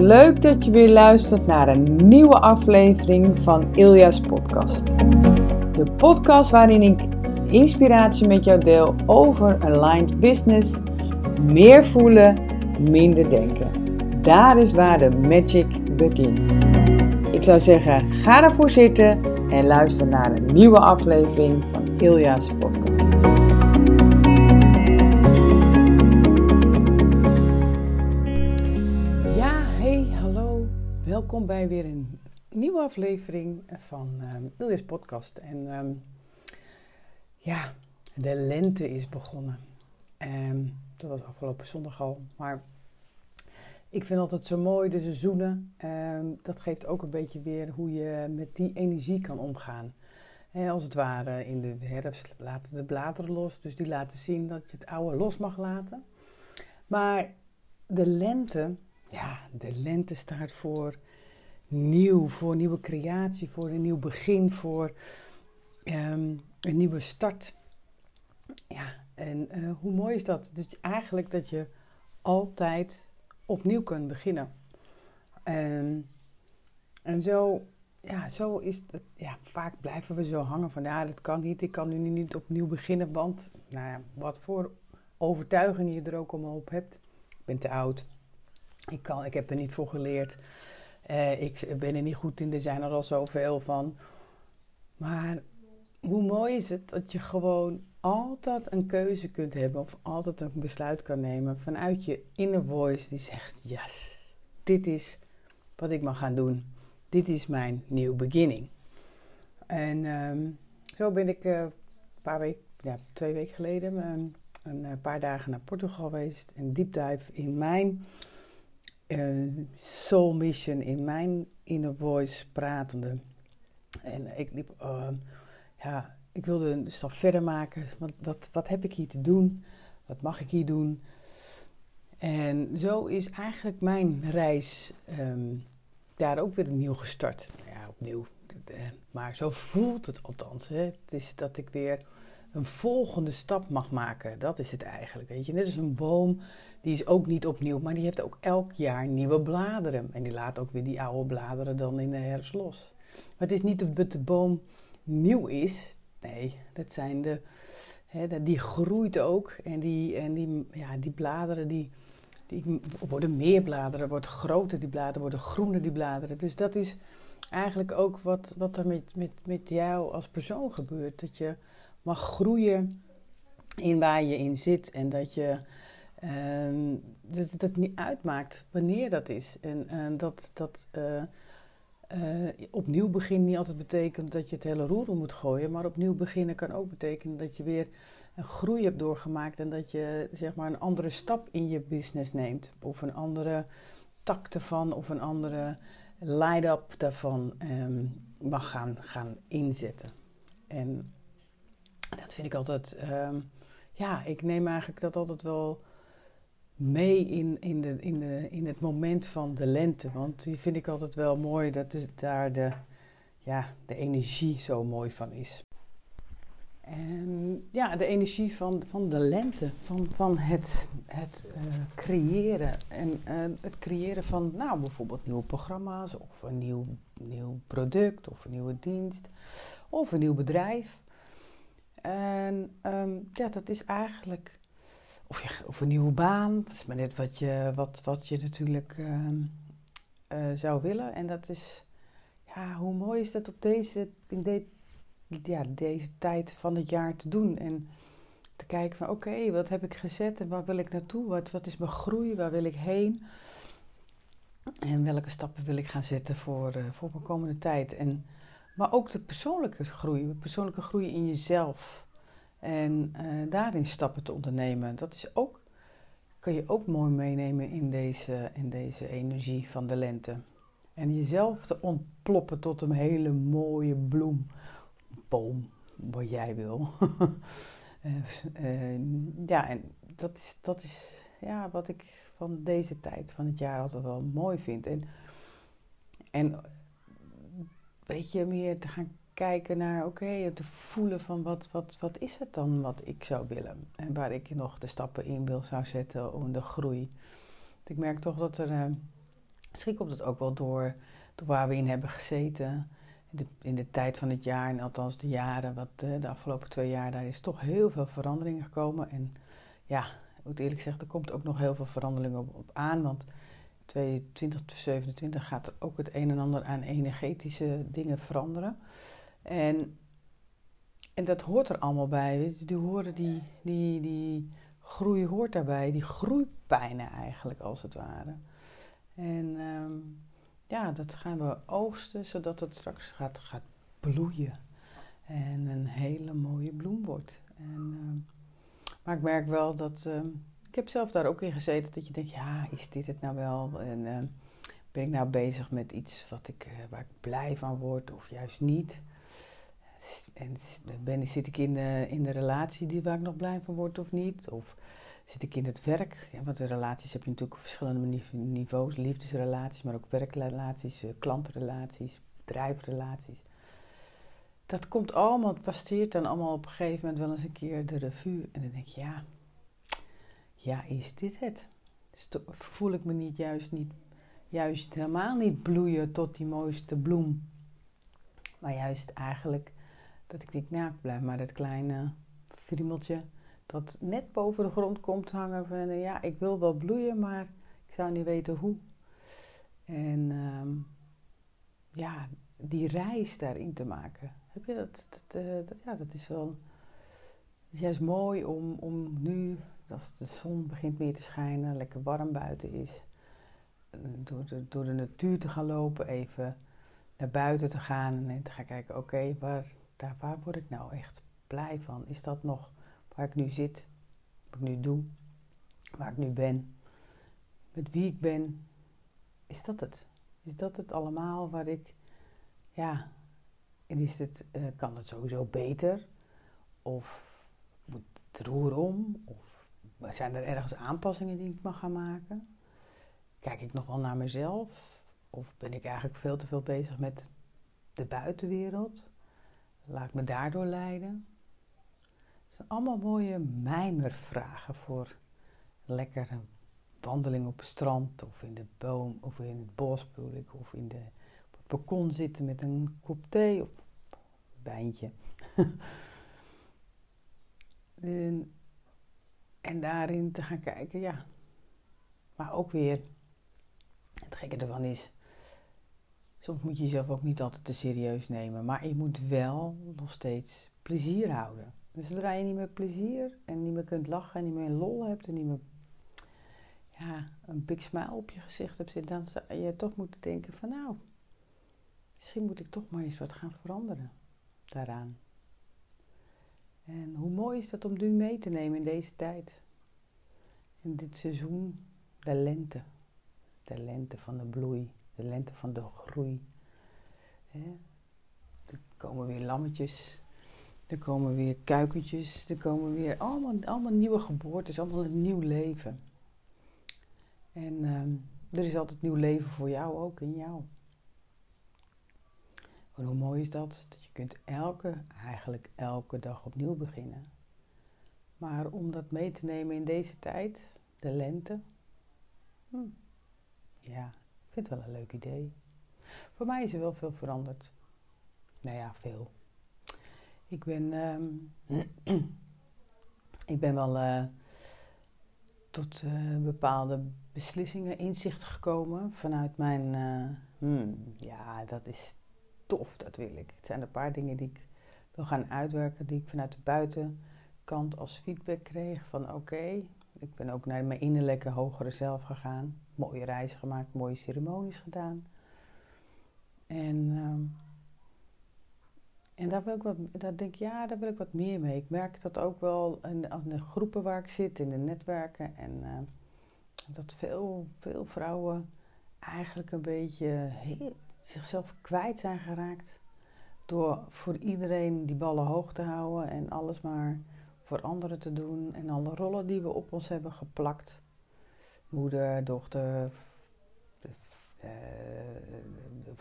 Leuk dat je weer luistert naar een nieuwe aflevering van Ilja's podcast. De podcast waarin ik inspiratie met jou deel over aligned business, meer voelen, minder denken. Daar is waar de magic begint. Ik zou zeggen, ga ervoor zitten en luister naar een nieuwe aflevering van Ilja's podcast. Welkom bij weer een nieuwe aflevering van um, podcast. En ehm, ja, de lente is begonnen. Um, dat was afgelopen zondag al, maar ik vind altijd zo mooi de seizoenen. dat geeft ook een beetje weer hoe je met die energie kan omgaan. als het ware in de herfst laten de bladeren los, dus die laten zien dat je het oude los mag laten. Maar de lente, ja, de lente staat voor nieuw, voor nieuwe creatie, voor een nieuw begin, voor um, een nieuwe start. Ja, en uh, hoe mooi is dat? Dus eigenlijk dat je altijd opnieuw kunt beginnen. Um, en zo, ja, zo is het. Ja, vaak blijven we zo hangen van ja, dat kan niet. Ik kan nu niet opnieuw beginnen, want nou ja, wat voor overtuiging je er ook allemaal op hebt. Ik ben te oud. Ik, kan, ik heb er niet voor geleerd. Uh, ik ben er niet goed in. Er zijn er al zoveel van. Maar hoe mooi is het dat je gewoon altijd een keuze kunt hebben of altijd een besluit kan nemen vanuit je inner voice die zegt: Yes, dit is wat ik mag gaan doen. Dit is mijn new beginning. En um, zo ben ik uh, een paar weken, ja, twee weken geleden, um, een uh, paar dagen naar Portugal geweest. Een deep dive in mijn uh, soul mission, in mijn inner voice pratende. En ik liep, uh, ja, ik wilde een stap verder maken. Wat, wat, wat heb ik hier te doen? Wat mag ik hier doen? En zo is eigenlijk mijn reis um, daar ook weer opnieuw gestart. Ja, opnieuw. Maar zo voelt het althans. Hè. Het is dat ik weer een volgende stap mag maken. Dat is het eigenlijk. Weet je. Net als een boom, die is ook niet opnieuw, maar die heeft ook elk jaar nieuwe bladeren. En die laat ook weer die oude bladeren dan in de herfst los. Maar het is niet dat de boom nieuw is. Nee, dat zijn de. Die groeit ook. En die, en die, ja, die bladeren die, die worden meer bladeren, worden groter die bladeren, worden groener die bladeren. Dus dat is eigenlijk ook wat, wat er met, met, met jou als persoon gebeurt. Dat je mag groeien in waar je in zit. En dat je uh, dat het niet uitmaakt wanneer dat is. En uh, dat, dat uh, opnieuw beginnen niet altijd betekent dat je het hele roer moet gooien. Maar opnieuw beginnen kan ook betekenen dat je weer een groei hebt doorgemaakt. En dat je zeg maar een andere stap in je business neemt. Of een andere tak ervan of een andere light-up daarvan um, mag gaan, gaan inzetten. En dat vind ik altijd, um, ja, ik neem eigenlijk dat altijd wel mee in, in, de, in, de, in het moment van de lente. Want die vind ik altijd wel mooi, dat is daar de, ja, de energie zo mooi van is. En ja, de energie van, van de lente, van, van het, het uh, creëren. En uh, het creëren van, nou, bijvoorbeeld nieuwe programma's, of een nieuw, nieuw product, of een nieuwe dienst, of een nieuw bedrijf. En um, ja, dat is eigenlijk. Of, of een nieuwe baan. Dat is maar net wat je, wat, wat je natuurlijk um, uh, zou willen. En dat is. Ja, hoe mooi is dat op deze, in ja, deze tijd van het jaar te doen. En te kijken van oké, wat heb ik gezet en waar wil ik naartoe? Wat, wat is mijn groei? Waar wil ik heen? En welke stappen wil ik gaan zetten voor, uh, voor mijn komende tijd? En maar ook de persoonlijke groei, de persoonlijke groei in jezelf. En uh, daarin stappen te ondernemen. Dat is ook, kan je ook mooi meenemen in deze, in deze energie van de lente. En jezelf te ontploppen tot een hele mooie bloem, boom, wat jij wil. uh, uh, ja, en dat is, dat is ja, wat ik van deze tijd van het jaar altijd wel mooi vind. En, en weet je, meer te gaan kijken naar, oké, te voelen van wat, wat, wat is het dan wat ik zou willen. En waar ik nog de stappen in wil zou zetten om de groei. ik merk toch dat er uh, Misschien komt het ook wel door, door waar we in hebben gezeten. In de, in de tijd van het jaar, en althans de jaren, wat, uh, de afgelopen twee jaar, daar is toch heel veel verandering gekomen. En ja, ik moet eerlijk zeggen, er komt ook nog heel veel verandering op, op aan. Want 2027 gaat ook het een en ander aan energetische dingen veranderen. En, en dat hoort er allemaal bij. Je, die, horen die, die, die groei hoort daarbij, die groeipijnen eigenlijk als het ware. En um, ja, dat gaan we oogsten zodat het straks gaat, gaat bloeien. En een hele mooie bloem wordt. En, um, maar ik merk wel dat. Ik heb zelf daar ook in gezeten dat je denkt: ja, is dit het nou wel? En ben ik nou bezig met iets wat ik, uh, waar ik blij van word of juist niet? En ben, zit ik in de, in de relatie die, waar ik nog blij van word of niet? Of zit ik in het werk? Ja, want de relaties heb je natuurlijk op verschillende niveaus. Liefdesrelaties, maar ook werkrelaties, eh, klantrelaties, bedrijfsrelaties. Dat komt allemaal, het passeert dan allemaal op een gegeven moment wel eens een keer de revue. En dan denk je, ja, ja, is dit het? voel ik me niet juist, niet, juist helemaal niet bloeien tot die mooiste bloem. Maar juist eigenlijk dat ik niet naakt blijf, maar dat kleine friemeltje dat net boven de grond komt hangen van ja, ik wil wel bloeien, maar ik zou niet weten hoe. En um, ja, die reis daarin te maken. Heb je dat? dat, dat ja, dat is wel is juist mooi om, om nu, als de zon begint meer te schijnen, lekker warm buiten is, eh, door de, door de natuur te gaan lopen, even naar buiten te gaan en te gaan kijken, oké, waar, daar, waar word ik nou echt blij van? Is dat nog waar ik nu zit, wat ik nu doe, waar ik nu ben, met wie ik ben, is dat het? Is dat het allemaal waar ik, ja, en is het, uh, kan het sowieso beter? Of moet het roer om? Of zijn er ergens aanpassingen die ik mag gaan maken? Kijk ik nog wel naar mezelf? Of ben ik eigenlijk veel te veel bezig met de buitenwereld? Laat ik me daardoor leiden? zijn allemaal mooie mijmervragen voor een lekkere wandeling op het strand of in de boom of in het bos bedoel ik, of in de, op het balkon zitten met een kop thee of een wijntje. en daarin te gaan kijken, ja. Maar ook weer, het gekke ervan is, soms moet je jezelf ook niet altijd te serieus nemen, maar je moet wel nog steeds plezier houden. Dus zodra je niet meer plezier en niet meer kunt lachen en niet meer lol hebt en niet meer ja, een big smile op je gezicht hebt zitten, dan zou je toch moeten denken van nou, misschien moet ik toch maar eens wat gaan veranderen daaraan. Is dat om nu mee te nemen in deze tijd. In dit seizoen, de lente. De lente van de bloei, de lente van de groei. Er komen weer lammetjes er komen weer kuikentjes, er komen weer allemaal, allemaal nieuwe geboortes, allemaal een nieuw leven. En ehm, er is altijd nieuw leven voor jou ook in jou. En hoe mooi is dat? Dat je kunt elke, eigenlijk elke dag opnieuw beginnen. Maar om dat mee te nemen in deze tijd, de lente, hm, ja, ik vind het wel een leuk idee. Voor mij is er wel veel veranderd. Nou ja, veel. Ik ben, um, ik ben wel uh, tot uh, bepaalde beslissingen, inzichten gekomen vanuit mijn, uh, hmm, ja, dat is tof, dat wil ik. Het zijn een paar dingen die ik wil gaan uitwerken, die ik vanuit de buitenkant als feedback kreeg van oké, ik ben ook naar mijn innerlijke hogere zelf gegaan, mooie reizen gemaakt, mooie ceremonies gedaan. En um, en daar, wil ik wat, daar denk ik, ja, daar wil ik wat meer mee. Ik merk dat ook wel in de, in groepen waar ik zit, in de netwerken. En uh, dat veel, veel vrouwen eigenlijk een beetje zichzelf kwijt zijn geraakt. Door voor iedereen die ballen hoog te houden en alles maar voor anderen te doen. En alle rollen die we op ons hebben geplakt. Moeder, dochter, uh,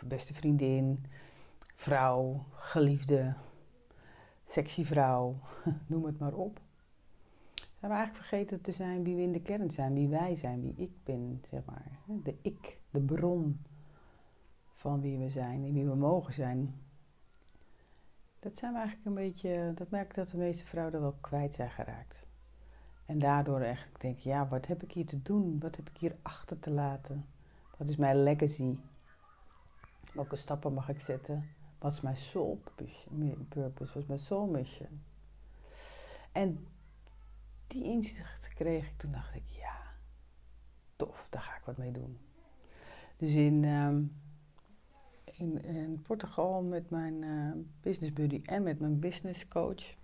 de beste vriendin vrouw, geliefde, sexy vrouw, noem het maar op. We eigenlijk vergeten te zijn wie we in de kern zijn, wie wij zijn, wie ik ben, zeg maar. De ik, de bron van wie we zijn en wie we mogen zijn. Dat zijn we eigenlijk een beetje, dat merk ik dat de meeste vrouwen er wel kwijt zijn geraakt. En daardoor echt denk ja, wat heb ik hier te doen? Wat heb ik hier achter te laten? Wat is mijn legacy? Welke stappen mag ik zetten? Wat is mijn soul purpose? Wat is mijn soul mission? En die inzicht kreeg ik, toen dacht ik, ja, tof, daar ga ik wat mee doen. Dus in, ehm, in, Portugal met mijn uh, business buddy en met mijn business coach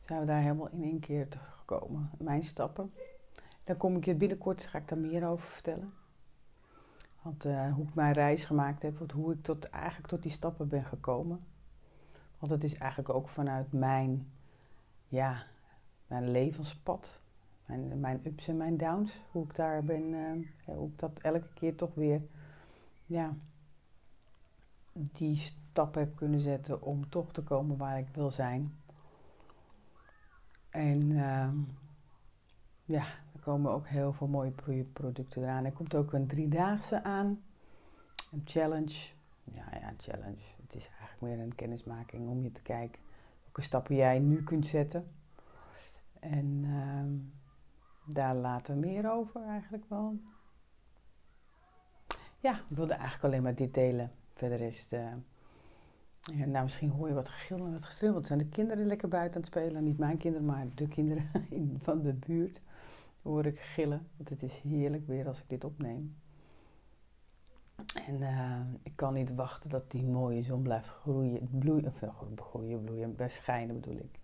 zijn we daar helemaal in één keer teruggekomen. Mijn stappen. Dan kom ik je binnenkort, ga ik daar meer over vertellen. Want uh, hoe ik mijn reis gemaakt heb, hoe ik tot, eigenlijk tot die stappen ben gekomen. Want het is eigenlijk ook vanuit mijn, ja, mijn levenspad. Mijn, mijn ups en mijn downs. Hoe ik daar ben, uh, hoe ik dat elke keer toch weer, ja, die stappen heb kunnen zetten om toch te komen waar ik wil zijn. En uh, ja, er komen ook heel veel mooie producten eraan. Er komt ook een driedaagse aan. Een challenge. Ja, ja, een challenge. Het is eigenlijk meer een kennismaking om je te kijken welke stappen jij nu kunt zetten. En uh, daar laten we meer over eigenlijk wel. Ja, ik wilde eigenlijk alleen maar dit delen. Verder is. Uh, ja, nou, misschien hoor je wat gegil en wat gestribbeld. zijn de kinderen lekker buiten aan het spelen. Niet mijn kinderen, maar de kinderen van de buurt. Hoor ik gillen. Want het is heerlijk weer als ik dit opneem. En uh, ik kan niet wachten dat die mooie zon blijft groeien, bloeien, of nou, groeien, bloeien, schijnen bedoel ik.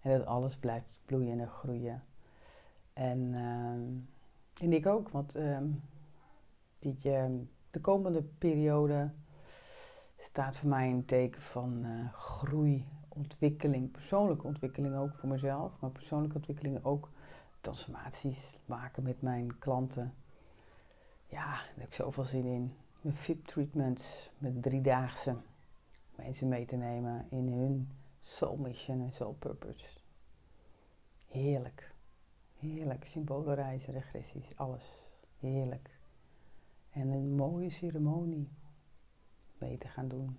En dat alles blijft bloeien en groeien. En, uh, en ik ook, want uh, de komende periode staat voor mij een teken van uh, groei, ontwikkeling, persoonlijke ontwikkeling ook voor mezelf, maar persoonlijke ontwikkeling ook transformaties maken met mijn klanten. Ja, daar heb ik zoveel zin in. Met fit treatments, met driedaagse mensen mee te nemen in hun soul mission en soul purpose. Heerlijk. Heerlijk. Symbolenreizen, regressies, alles. Heerlijk. En een mooie ceremonie te gaan doen.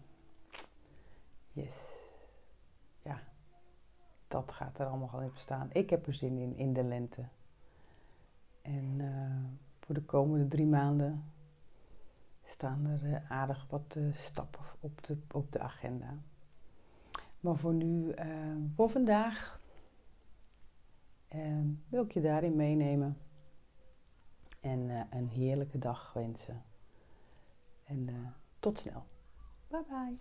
Yes. Ja, dat gaat er allemaal gewoon even staan. Ik heb er zin in, in de lente. En uh, voor de komende drie maanden staan er uh, aardig wat uh, stappen op de, op de agenda. Maar voor nu, voor vandaag, wil ik je daarin meenemen. En een heerlijke dag wensen. En tot snel. Bye bye.